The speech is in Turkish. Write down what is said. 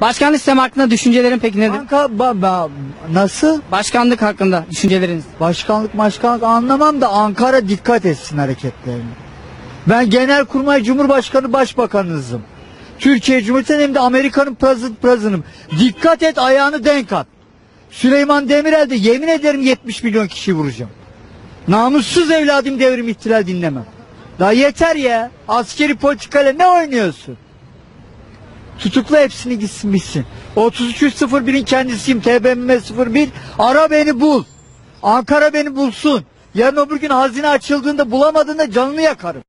Başkanlık sistemi hakkında düşüncelerin peki nedir? Banka ba- ba- nasıl? Başkanlık hakkında düşünceleriniz. Başkanlık başkanlık anlamam da Ankara dikkat etsin hareketlerine. Ben Genelkurmay Cumhurbaşkanı Başbakanınızım. Türkiye Cumhuriyeti'nin hem de Amerika'nın president president'ım. Dikkat et ayağını denk at. Süleyman Demirel de yemin ederim 70 milyon kişi vuracağım. Namussuz evladım devrim ihtilal dinlemem. Daha yeter ya. Askeri politikayla ne oynuyorsun? Tutukla hepsini gitsin bitsin. 3301'in kendisiyim TBMM 01. Ara beni bul. Ankara beni bulsun. Yarın öbür gün hazine açıldığında bulamadığında canını yakarım.